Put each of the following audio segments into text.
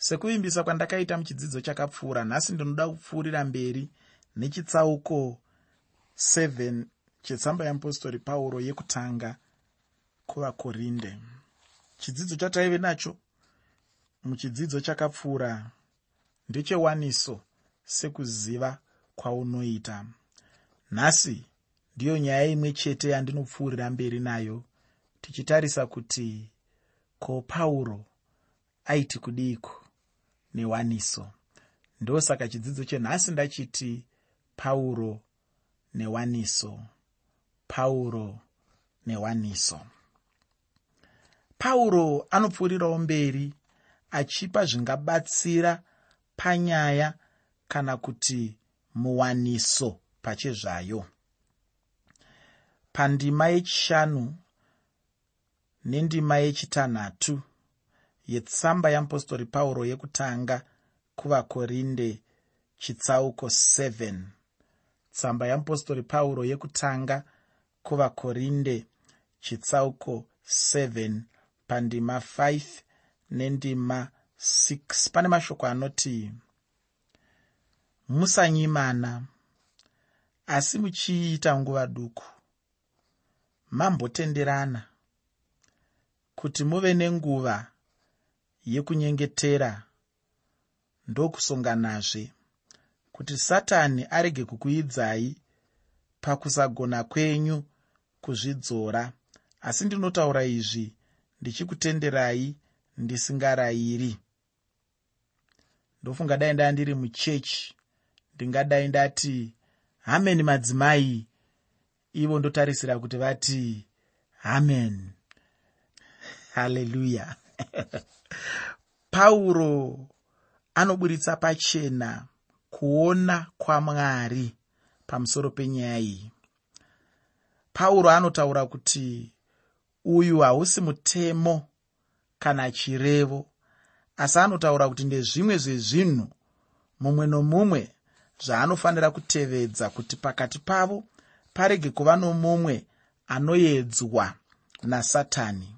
sekuvimbisa kwandakaita muchidzidzo chakapfuura nhasi ndinoda kupfuurira mberi nechitsauko 7 chetsamba yeapostori pauro yekutanga kuvakorinde. Chidzidzo chataive nacho muchidzidzo chakapfuura ndechewaniso sekuziva kwaunoita. Nhasi ndiyo nyaya imwe chete yandinopfuurira mberi nayo tichitarisa kuti ko pauro aiti kudiiko newaniso. Ndosaka chidzidzo chenhasi ndachiti pauro newaniso. Pauro newaniso. Pauro anopfuurirawo mberi achipa zvingabatsira panyaya kana kuti muwaniso pachezvayo. Pandima yechishanu nendima yechitanhatu yetsamba yeapostori pauro yekutanga kuvakorinde chitsauko 7 tsamba yeapostori pauro yekutanga kuvakorinde chitsauko 7 pandima 5 nendima 6 pane mashoko anoti musanyimana asi muchiita nguva duku. Mambotenderana kuti muve nenguva yekunyengetera ndokusonganazve kuti satani arege kukuidzai pakusagona kwenyu kuzvidzora. Asi ndinotaura izvi ndichikutenderai ndisingarayiri. Ndofunga dai ndaa ndiri muchechi ndingadai ndati hameni madzimai. Ivo ndotarisira kuti vati hamen haleluya pauro anoburitsa pachena kuona kwamwari pamusoro penyaya iyi. Pauro anotaura kuti uyu hausi mutemo kana chirevo asi anotaura kuti ndezvimwe zvezvinhu mumwe nomumwe zvaanofanira kutevedza kuti pakati pavo parege kuva nomumwe anoedzwa nasatani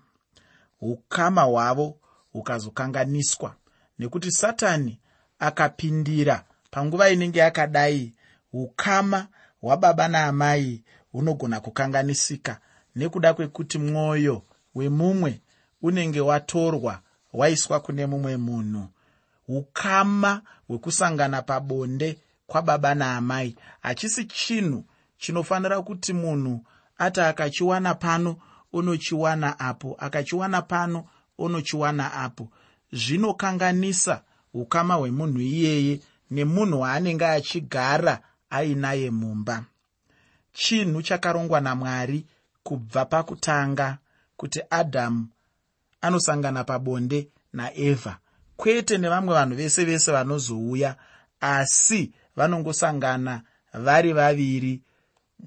ukama hwavo hukazokanganiswa. Nekuti satani akapindira panguva inenge yakadai ukama hwababa naamai hunogona kukanganisika. Nekuda kwekuti mwoyo wemumwe unenge watorwa waiswa kune mumwe munhu ukama hwekusangana pabonde kwababa naamai. Hachisi chinhu chinofanira kuti munhu ati akachiwana pano unochiwana apo. Akachiwana pano unochiwana apo. Zvinokanganisa ukama hwemunhu iyeye nemunhu waanenge achigara ainaye mumba. Chinhu chakarongwa namwari kubva pakutanga kuti adhamu anosangana pabonde naevha kwete nevamwe vanhu vese vese vanozouya asi vanongosangana vari vaviri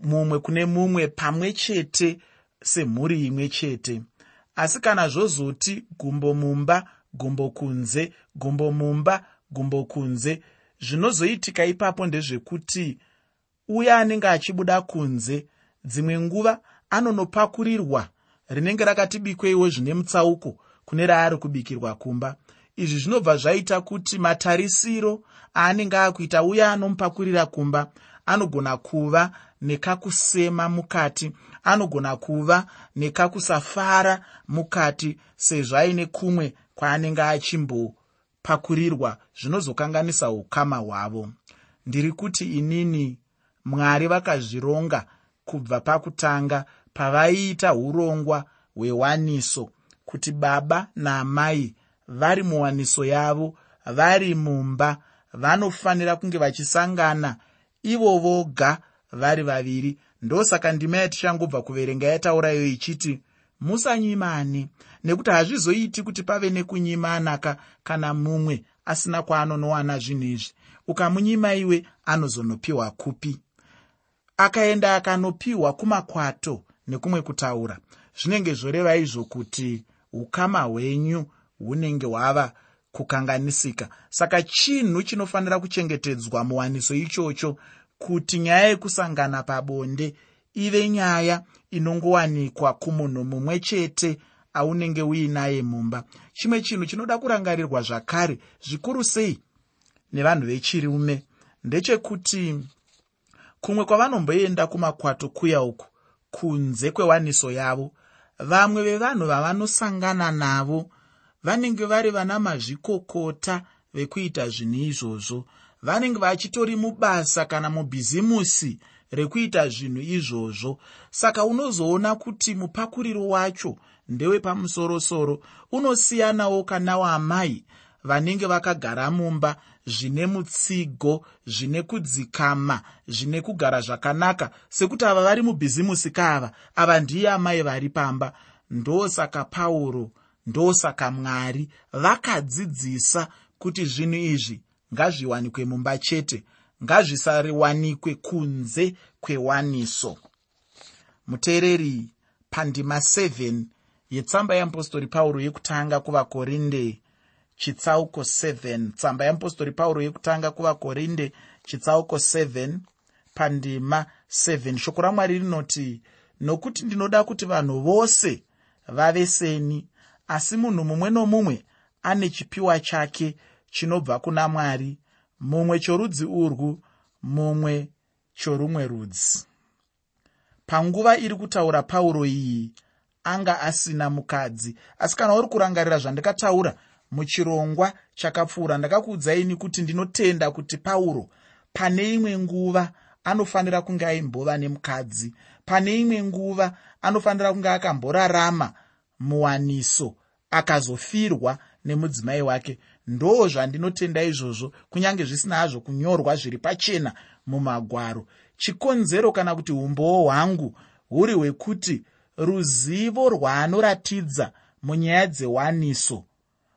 mumwe kune mumwe pamwe chete semhuri imwe chete. Asi kana zvozoti gumbo mumba gumbo kunze gumbo mumba gumbo kunze zvinozoitika ipapo ndezvekuti uya anenge achibuda kunze dzimwe nguva anonopakurirwa rinenge rakati bikweiwo zvine mutsauko kune raari kubikirwa kumba. Izvi zvinobva zvaita kuti matarisiro aanenge akuita uya anomupakurira kumba anogona kuva nekakusema mukati anogona kuva nekakusafara mukati sezvo aine kumwe kwaanenge achimbopakurirwa zvinozokanganisa ukama hwavo. Ndiri kuti inini mwari vakazvironga kubva pakutanga pavaiita urongwa hwewaniso kuti baba naamai vari muwaniso yavo vari mumba vanofanira kunge vachisangana ivo voga vari vaviri ndosaka ndima yatichangobva kuverenga yataurayo ichiti musanyimane nekuti hazvizoiti kuti pave nekunyimanaka kana mumwe asina kwaanonowana zvinhu izvi. Ukamunyima iwe anozonopiwa kupi? Akaenda akanopiwa kumakwato nekumwe kutaura. Zvinenge zvoreva izvo kuti ukama hwenyu hunenge hwava kukanganisika. Saka chinhu chinofanira kuchengetedzwa muwaniso ichocho kuti nyaya yekusangana pabonde ive nyaya inongowanikwa kumunhu mumwe chete aunenge uinaye mumba. Chimwe chinhu chinoda kurangarirwa zvakare zvikuru sei nevanhu vechirume ndechekuti kumwe kwavanomboenda kumakwato kuya uku kunze kwewaniso yavo vamwe vevanhu vavanosangana navo vanenge vari vana mazvikokota vekuita zvinhu izvozvo vanenge vachitori mubasa kana mubhizimusi rekuita zvinhu izvozvo. Saka unozoona kuti mupakuriro wacho ndewepamusorosoro unosiyanawo kana waamai vanenge vakagara mumba zvine mutsigo zvine kudzikama zvine kugara zvakanaka. Sekuti ava vari mubhizimusi kaava ava ndiye amai vari pamba. Ndosaka pauro ndosaka mwari vakadzidzisa kuti zvinhu izvi ngazviwanikwe mumba chete ngazvisariwanikwe kunze kwewaniso. Muteereri pandima 7 yetsamba yeapostori pauro yekutanga kuvakorinde chitsauko 7 tsamba yeapostori pauro yekutanga kuvakorinde chitsauko 7 pandima 7 shoko ramwari rinoti nokuti ndinoda kuti vanhu vose vave seni asi munhu mumwe nomumwe ane chipiwa chake chinobva kuna mwari mumwe chorudzi urwu mumwe chorumwe rudzi. Panguva iri kutaura pauro iyi anga asina mukadzi. Asi kana uri kurangarira zvandikataura muchirongwa chakapfuura ndakakuudzaini kuti ndinotenda kuti pauro pane imwe nguva anofanira kunge aimbova nemukadzi. Pane imwe nguva anofanira kunge akamborarama muwaniso akazofirwa nemudzimai wake ndo zvandinotenda izvozvo kunyange zvisina hazvo kunyorwa zviri pachena mumagwaro. Chikonzero kana kuti umbowo hwangu huri hwekuti ruzivo rwaanoratidza munyaya dzewaniso.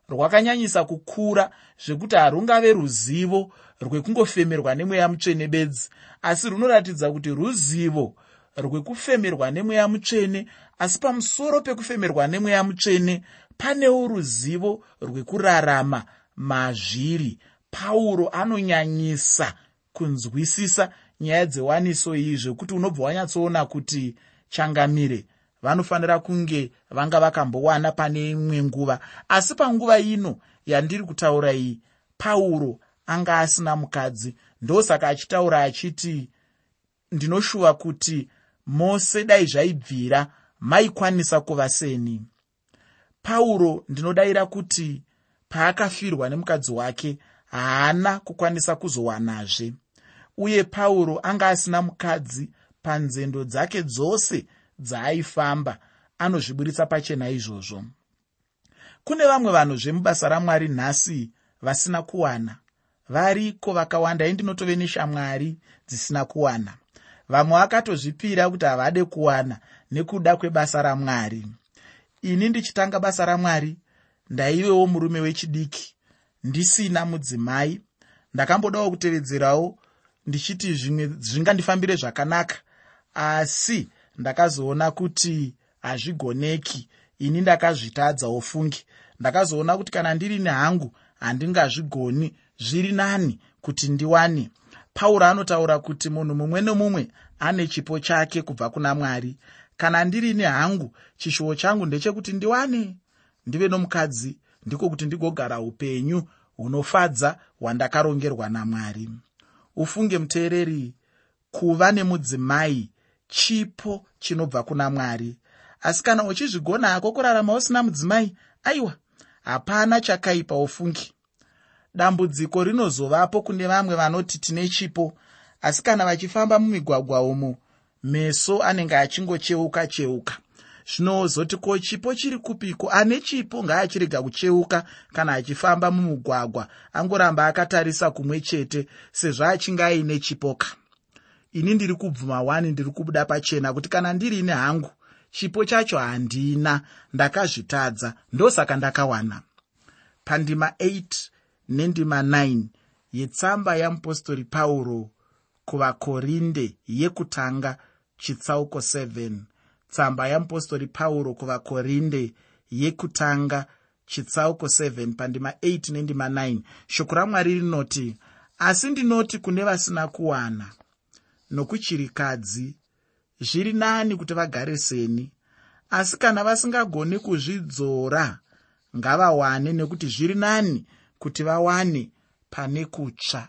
Rwakanyanyisa kukura zvekuti harungave ruzivo rwekungofemerwa nemweya mutsvene bedzi asi runoratidza kuti ruzivo rwekufemerwa nemweya mutsvene asi pamusoro pekufemerwa nemweya mutsvene panewo ruzivo rwekurarama mazviri. Pauro anonyanyisa kunzwisisa nyaya dzewaniso iyi zvekuti unobva wanyatsoona kuti changamire. Vanofanira kunge vanga vakambowana pane imwe nguva. Asi panguva ino yandiri kutaura iyi pauro anga asina mukadzi. Ndosaka achitaura achiti ndinoshuva kuti mose dai zvaibvira maikwanisa kuva seni pauro ndinodayira kuti paakafirwa nemukadzi wake haana kukwanisa kuzowanazve. Uye pauro anga asina mukadzi panzendo dzake dzose dzaaifamba anozviburitsa pachena izvozvo. Kune vamwe vanhuzve mubasa ramwari nhasi vasina kuwana. Variko vakawanda? Indinotove neshamwari dzisina kuwana. Vamwe vakatozvipira kuti havade kuwana nekuda kwebasa ramwari ini ndichitanga basa ramwari ndaivewo murume wechidiki ndisina mudzimai. Ndakambodawo kutevedzerawo ndichiti zvimwe zvingandifambire zvakanaka. Asi ndakazoona kuti hazvigoneki. Ini ndakazvitadzawo fungi ndakazoona kuti kana ndiri nehangu handingazvigoni. Zviri nani kuti ndiwane. Pauro anotaura kuti munhu mumwe nomumwe ane chipo chake kubva kuna mwari kana ndiri nehangu chishuwo changu ndechekuti ndiwane. Ndive nomukadzi ndiko kuti ndigogara upenyu hunofadza hwandakarongerwa namwari. Ufunge muteereri kuva nemudzimai chipo chinobva kuna mwari. Asi kana uchizvigona hako kurarama usina mudzimai aiwa hapana chakaipa ufungi. Dambudziko rinozovapo kune vamwe vanoti tine chipo. Asi kana vachifamba mumigwagwa umo meso anenge achingocheuka cheuka. Zvinozoti ko chipo chiri kupiko ane chipo ngaachirega kucheuka kana achifamba mumugwagwa angoramba akatarisa kumwe chete sezvo achinge aine chipoka. Ini ndiri kubvuma 1 ndiri kubuda pachena kuti kana ndiri nehangu chipo chacho handina ndakazvitadza ndosaka ndakawana. Pandima 8 nendima 9 yetsamba yamupostori pauro kuvakorinde yekutanga chitsauko 7 tsamba yamupostori pauro kuvakorinde yekutanga chitsauko 7 pandima 8 nendima 9 shoko ramwari rinoti asi ndinoti kune vasina kuwana nokuchirikadzi zviri nani kuti vagare seni? Asi kana vasingagoni kuzvidzora ngavawane nekuti zviri nani kuti vawane pane kutsva.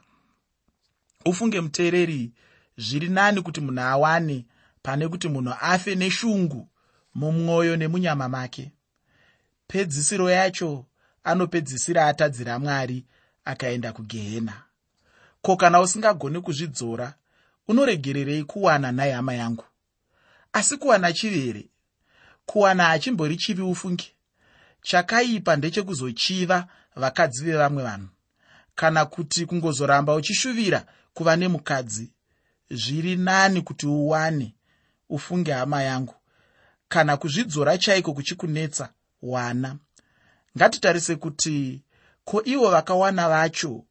Ufunge muteereri zviri nani kuti munhu awane pane kuti munhu afe neshungu mumwoyo nemunyama make. Pedzisiro yacho anopedzisira atadzira mwari akaenda kugehena. Ko kana usingagoni kuzvidzora unoregererei kuwana nhai hama yangu? Asi kuwana chivi here? Kuwana hachimbori chivi ufunge? Chakaipa ndechekuzochiva vakadzi vevamwe vanhu. Kana kuti kungozoramba uchishuvira kuva nemukadzi zviri nani kuti uwane ufunge hama yangu. Kana kuzvidzora chaiko kuchikunetsa? Wana ngatitarise kuti ko ivo vakawana vacho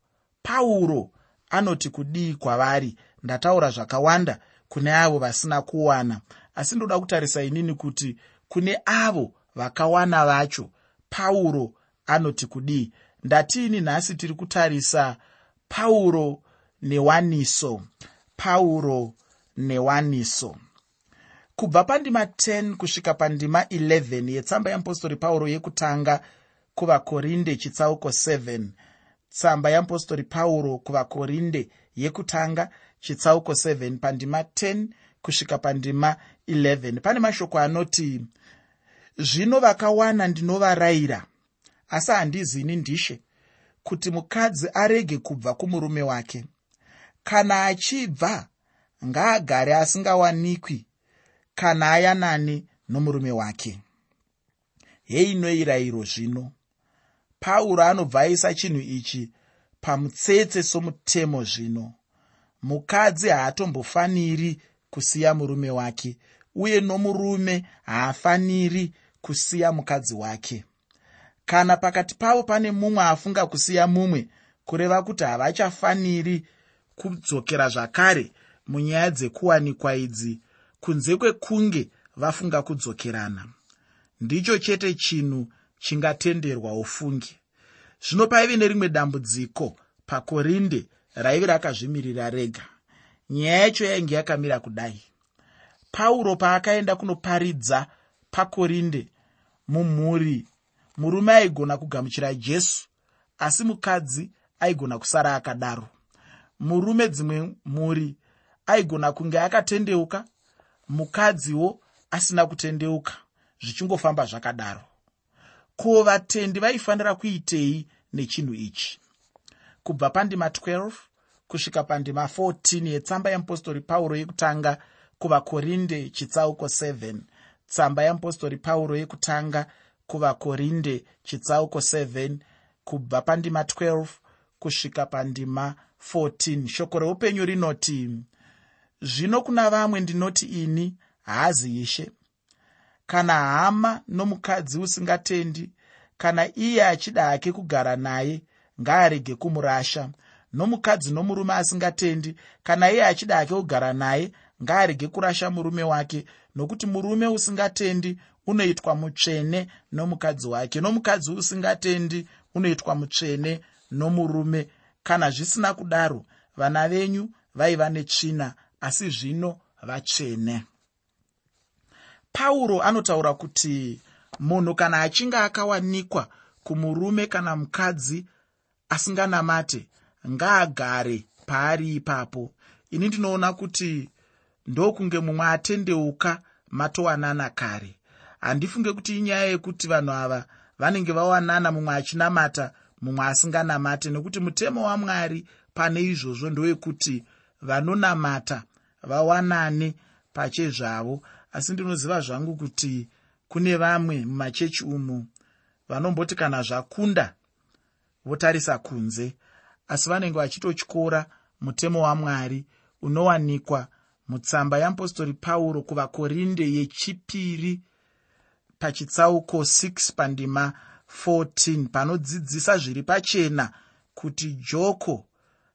pauro anoti kudii kwavari? Ndataura zvakawanda kune avo vasina kuwana. Asi ndoda kutarisa inini kuti kune avo vakawana vacho pauro anoti kudii? Ndatiini nhasi tiri kutarisa pauro newaniso? Pauro newaniso kubva pandima 10 kusvika pandima 11 yetsamba yeapostori pauro yekutanga kuvakorinde chitsauko 7 tsamba yeapostori pauro kuvakorinde yekutanga chitsauko 7 pandima 10 kusvika pandima 11 pane mashoko anoti zvino vakawana ndinovarayira. Asi handizini ndishe kuti mukadzi arege kubva kumurume wake. Kana achibva ngaagare asingawanikwi kana ayanani nomurume wake. Heinoirayiro zvino. Pauro anobva aisa chinhu ichi pamutsetse somutemo zvino. Mukadzi haatombofaniri kusiya murume wake uye nomurume haafaniri kusiya mukadzi wake. Kana pakati pavo pane mumwe afunga kusiya mumwe kureva kuti havachafaniri kudzokera zvakare munyaya dzekuwanikwa idzi kunze kwekunge vafunga kudzokerana. Ndicho chete chinhu chingatenderwa ufungi zvino paive nerimwe dambudziko pakorinde raive rakazvimirira rega. Nyaya yacho yainge yakamira kudai. Pauro paakaenda kunoparidza pakorinde mumhuri murume aigona kugamuchira jesu asi mukadzi aigona kusara akadaro. Murume dzimwe mhuri aigona kunge akatendeuka mukadziwo asina kutendeuka zvichingofamba zvakadaro. Ko vatendi vaifanira kuitei nechinhu ichi? Kubva pandima 12 kusvika pandima 14 yetsamba yeapostori pauro yekutanga kuvakorinde chitsauko 7 tsamba yeapostori pauro yekutanga kuvakorinde chitsauko 7 kubva pandima 12 kusvika pandima 14 shoko reupenyu rinoti zvino kuna vamwe ndinoti ini haazi ishe. Kana hama nomukadzi usingatendi kana iye achida hake kugara naye ngaarege kumurasha. Nomukadzi nomurume asingatendi kana iye achida hake kugara naye ngaarege kurasha murume wake. Nokuti murume usingatendi unoitwa mutsvene nomukadzi wake. Nomukadzi usingatendi unoitwa mutsvene nomurume. Kana zvisina kudaro vana venyu vaiva netsvina asi zvino vatsvene pauro anotaura kuti munhu kana achinge akawanikwa kumurume kana mukadzi asinganamate ngaagare paari ipapo. Ini ndinoona kuti ndokunge mumwe atendeuka matowanana kare. Handifunge kuti inyaya yekuti vanhu ava vanenge vawanana mumwe achinamata mumwe asinganamate nokuti mutemo wamwari pane izvozvo ndowekuti vanonamata vawanane pachezvavo asi ndinoziva zvangu kuti kune vamwe mumachechi umu vanomboti kana zvakunda votarisa kunze. Asi vanenge vachitotyora mutemo wamwari unowanikwa mutsamba yeapostori pauro kuvakorinde yechipiri pachitsauko 6 pandima 14 panodzidzisa zviri pachena kuti joko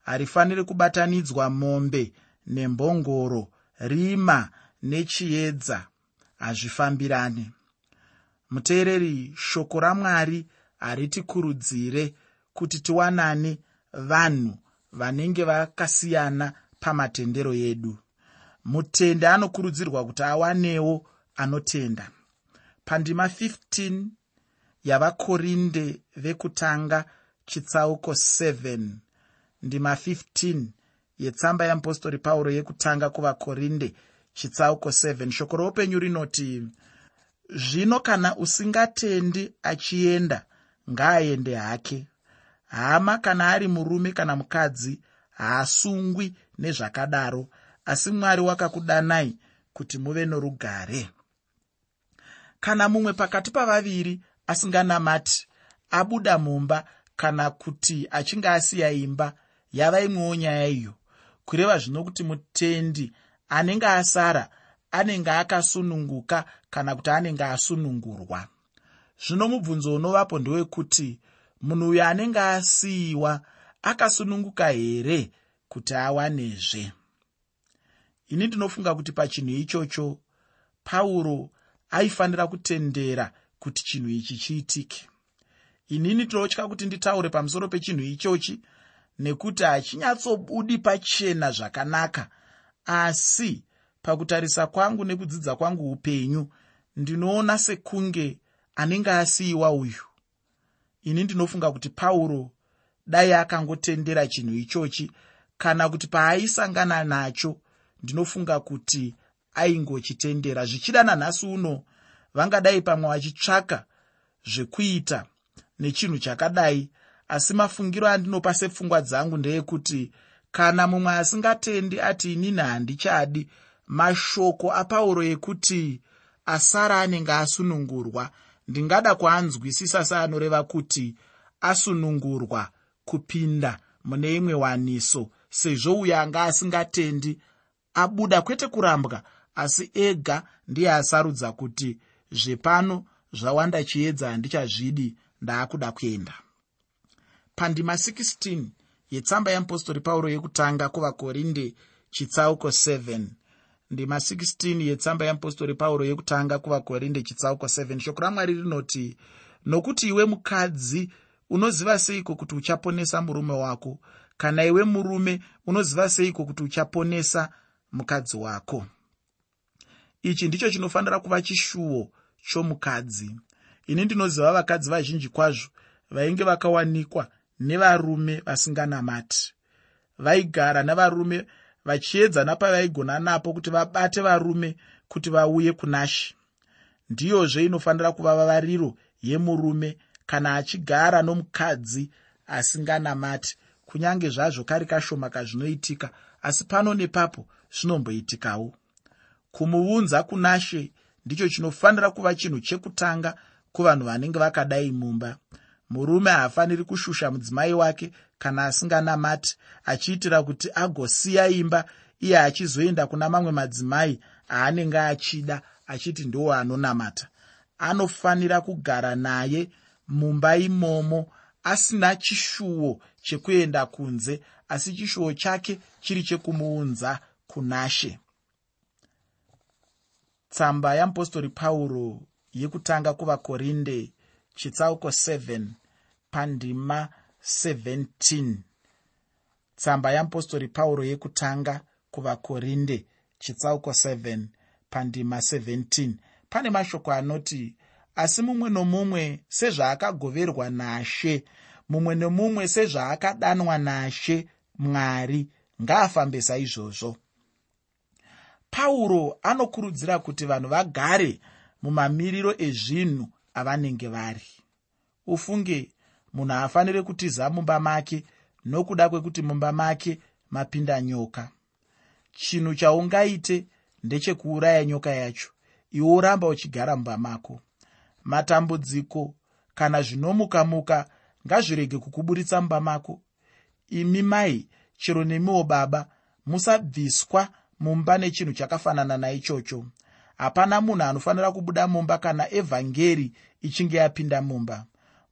harifaniri kubatanidzwa mombe nembongoro rima nechiedza. Hazvifambirane. Muteereri shoko ramwari haritikurudzire kuti tiwanane vanhu vanenge vakasiyana pamatendero edu. Mutende anokurudzirwa kuti awanewo anotenda. Pandima 15 yavakorinde vekutanga chitsauko 7 ndima 15 yetsamba yeapostori pauro yekutanga kuvakorinde chitsauko 7 shoko roupenyu rinoti zvino kana usingatendi achienda ngaaende hake. Hama kana ari murume kana mukadzi haasungwi nezvakadaro asi mwari wakakudanai kuti muve norugare. Kana mumwe pakati pavaviri asinganamati abuda mumba kana kuti achinge asiya imba yava imwewo nyaya iyo kureva zvino kuti mutendi anenge asara anenge akasununguka kana kuti anenge asunungurwa. Zvino mubvunzo unovapo ndewekuti munhu uyo anenge asiyiwa akasununguka here kuti awanezve? Ini ndinofunga kuti pachinhu ichocho pauro aifanira kutendera kuti chinhu ichi chiitike. Inini tinotya kuti nditaure pamusoro pechinhu ichochi nekuti hachinyatsobudi pachena zvakanaka. Asi pakutarisa kwangu nekudzidza kwangu upenyu ndinoona sekunge anenge asiyiwa uyu. Ini ndinofunga kuti pauro dai akangotendera chinhu ichochi kana kuti paaisangana nacho ndinofunga kuti aingochitendera. Zvichida nanhasi uno vangadai pamwe vachitsvaka zvekuita nechinhu chakadai asi mafungiro andinopa sepfungwa dzangu ndeyekuti kana mumwe asingatendi ati inini handichadi mashoko apauro ekuti asara anenge asunungurwa. Ndingada kuanzwisisa seanoreva kuti asunungurwa kupinda mune imwe waniso sezvo uyo anga asingatendi abuda kwete kurambwa asi ega ndiye asarudza kuti zvepano zvawanda chiedza handichazvidi ndaakuda kuenda pandima 16 yetsamba yeapostori pauro yekutanga kuvakorinde chitsauko 7 ndima 16 yetsamba yeapostori pauro yekutanga kuvakorinde chitsauko 7 shoko ramwari rinoti nokuti iwe mukadzi unoziva seiko kuti uchaponesa murume wako? Kana iwe murume unoziva seiko kuti uchaponesa mukadzi wako? Ichi ndicho chinofanira kuva chishuwo chomukadzi. Ini ndinoziva vakadzi vazhinji kwazvo vainge vakawanikwa nevarume vasinganamati. Vaigara nevarume vachiedza napavaigona napo kuti vabate varume kuti vauye kunashi ndiyozve inofanira kuva vavariro yemurume kana achigara nomukadzi asinganamati. Kunyange zvazvo kari kashoma kazvinoitika asi pano nepapo zvinomboitikawo. Kumuunza kunashe ndicho chinofanira kuva chinhu chekutanga kuvanhu vanenge vakadai mumba murume haafaniri kushusha mudzimai wake kana asinganamati achiitira kuti agosiya imba iye achizoenda kuna mamwe madzimai aanenge achida achiti ndiwo anonamata. Anofanira kugara naye mumba imomo asina chishuwo chekuenda kunze asi chishuwo chake chiri chekumuunza kunashe. Tsamba yeapostori pauro yekutanga kuvakorinde chitsauko 7 pandima 17 tsamba yeapostori pauro yekutanga kuvakorinde chitsauko 7 pandima 17 pane mashoko anoti asi mumwe nomumwe sezvaakagoverwa nashe mumwe nomumwe sezvaakadanwa nashe mwari ngaafambe saizvozvo. Pauro anokurudzira kuti vanhu vagare mumamiriro ezvinhu avanenge vari. Ufunge munhu haafaniri kutiza mumba make nokuda kwekuti mumba make mapinda nyoka. Chinhu chaungaite ndechekuuraya nyoka yacho iwe uramba uchigara mumba mako. Matambudziko kana zvinomuka muka ngazvirege kukuburitsa mumba mako. Imi mai chero nemiwo baba musabviswa mumba nechinhu chakafanana naichocho hapana munhu anofanira kubuda mumba kana evhangeri ichinge yapinda mumba.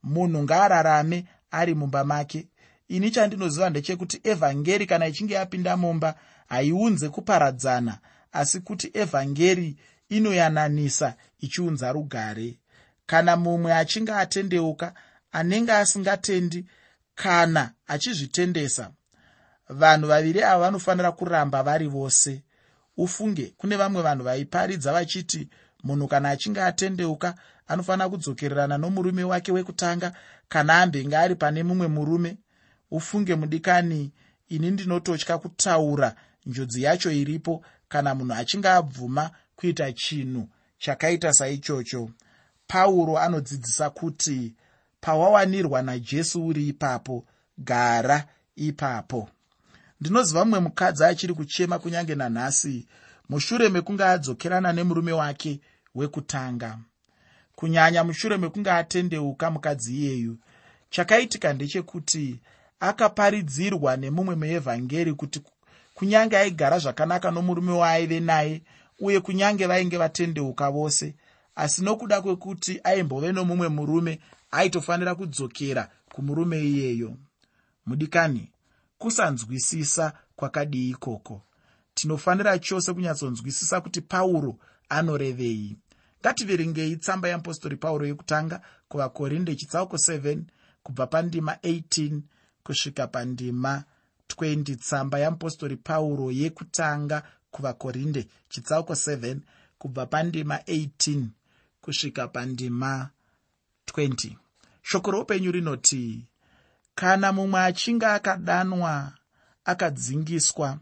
Munhu ngaararame ari mumba make. Ini chandinoziva ndechekuti evhangeri kana ichinge yapinda mumba haiunze kuparadzana asi kuti evhangeri inoyananisa ichiunza rugare. Kana mumwe achinge atendeuka anenge asingatendi kana achizvitendesa vanhu vaviri ava vanofanira kuramba vari vose ufunge. Kune vamwe vanhu vaiparidza vachiti munhu kana achinge atendeuka anofanira kudzokererana nomurume wake wekutanga. Kana ambenge ari pane mumwe murume. Ufunge mudikani ini ndinototya kutaura. Njodzi yacho iripo. Kana munhu achinge abvuma kuita chinhu chakaita saichocho. Pauro anodzidzisa kuti pawawanirwa najesu uri ipapo. Gara ipapo ndinoziva mumwe mukadzi achiri kuchema kunyange nanhasi. Mushure mekunge adzokerana nemurume wake wekutanga. Kunyanya mushure mekunge atendeuka mukadzi iyeyu chakaitika ndechekuti akaparidzirwa nemumwe muevhangeri kuti kunyange aigara zvakanaka nomurume waaive naye uye kunyange vainge vatendeuka vose asi nokuda kwekuti aimbove nomumwe murume aitofanira kudzokera kumurume iyeyo. Mudikani kusanzwisisa kwakadii ikoko. Tinofanira chose kunyatsonzwisisa kuti pauro anorevei. Ngativerengei tsamba yeapostori pauro yekutanga kuvakorinde chitsauko 7 kubva pandima 18 kusvika pandima 20 tsamba yeapostori pauro yekutanga kuvakorinde chitsauko 7 kubva pandima 18 kusvika pandima 20 shoko roupenyu rinoti kana mumwe achinge akadanwa akadzingiswa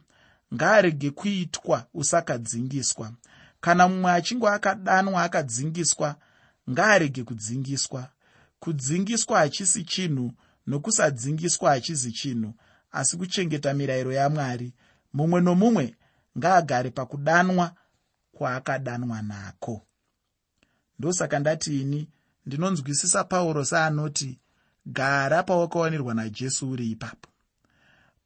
ngaarege kuitwa usakadzingiswa. Kana mumwe achinge akadanwa akadzingiswa ngaarege kudzingiswa. Kudzingiswa hachisi chinhu nokusadzingiswa hachizi chinhu asi kuchengeta mirayiro yamwari. Mumwe nomumwe ngaagare pakudanwa kwaakadanwa nako. Ndosaka ndati ini ndinonzwisisa pauro seanoti gara pawakawanirwa najesu uri ipapo.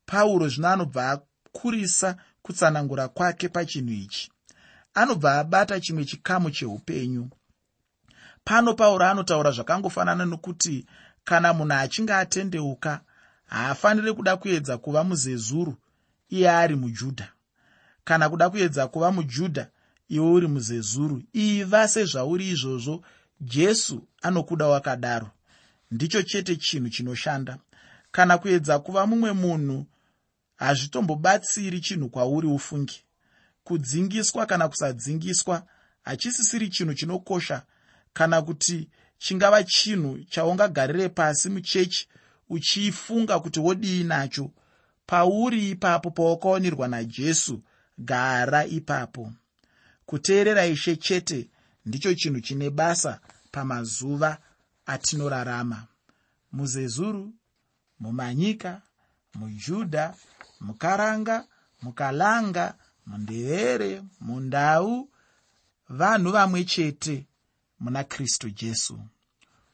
Pauro zvino anobva akurisa kutsanangura kwake pachinhu ichi. Anobva abata chimwe chikamu cheupenyu. Pano pauro anotaura zvakangofanana nokuti kana munhu achinge atendeuka haafaniri kuda kuedza kuva muzezuru iye ari mujudha. Kana kuda kuedza kuva mujudha iwe uri muzezuru. Iva sezvauri izvozvo jesu anokuda wakadaro ndicho chete chinhu chinoshanda. Kana kuedza kuva mumwe munhu hazvitombobatsiri chinhu kwauri ufungi. Kudzingiswa kana kusadzingiswa hachisisiri chinhu chinokosha. Kana kuti chingava chinhu chaungagarire pasi muchechi uchifunga kuti wodii nacho pauri ipapo pawakaonirwa najesu gara ipapo. Kuteerera ishe chete ndicho chinhu chine basa pamazuva atinorarama. Muzezuru mumanyika mujudha mukaranga mukalanga mundevere mundau vanhu vamwe chete muna kristu jesu.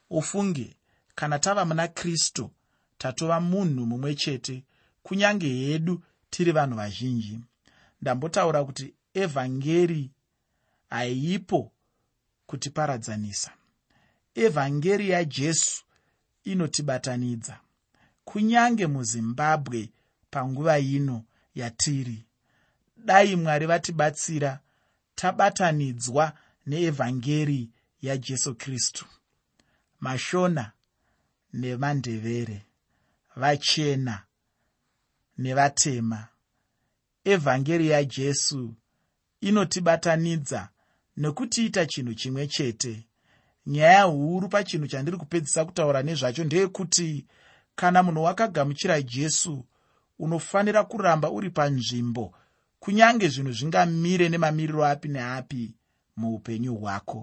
Ufunge kana tava muna kristu tatova munhu mumwe chete kunyange hedu tiri vanhu vazhinji. Ndambotaura kuti evhangeri haipo kutiparadzanisa evhangeri yajesu inotibatanidza. Kunyange muzimbabwe panguva ino yatiri dai mwari vatibatsira tabatanidzwa neevhangeri yajesu kristu mashona nevandevere vachena nevatema. Evhangeri yajesu inotibatanidza nekutiita chinhu chimwe chete nyaya huru pachinhu chandiri kupedzisa kutaura nezvacho ndeyekuti kana munhu wakagamuchira jesu unofanira kuramba uri panzvimbo kunyange zvinhu zvingamire nemamiriro api neapi muupenyu hwako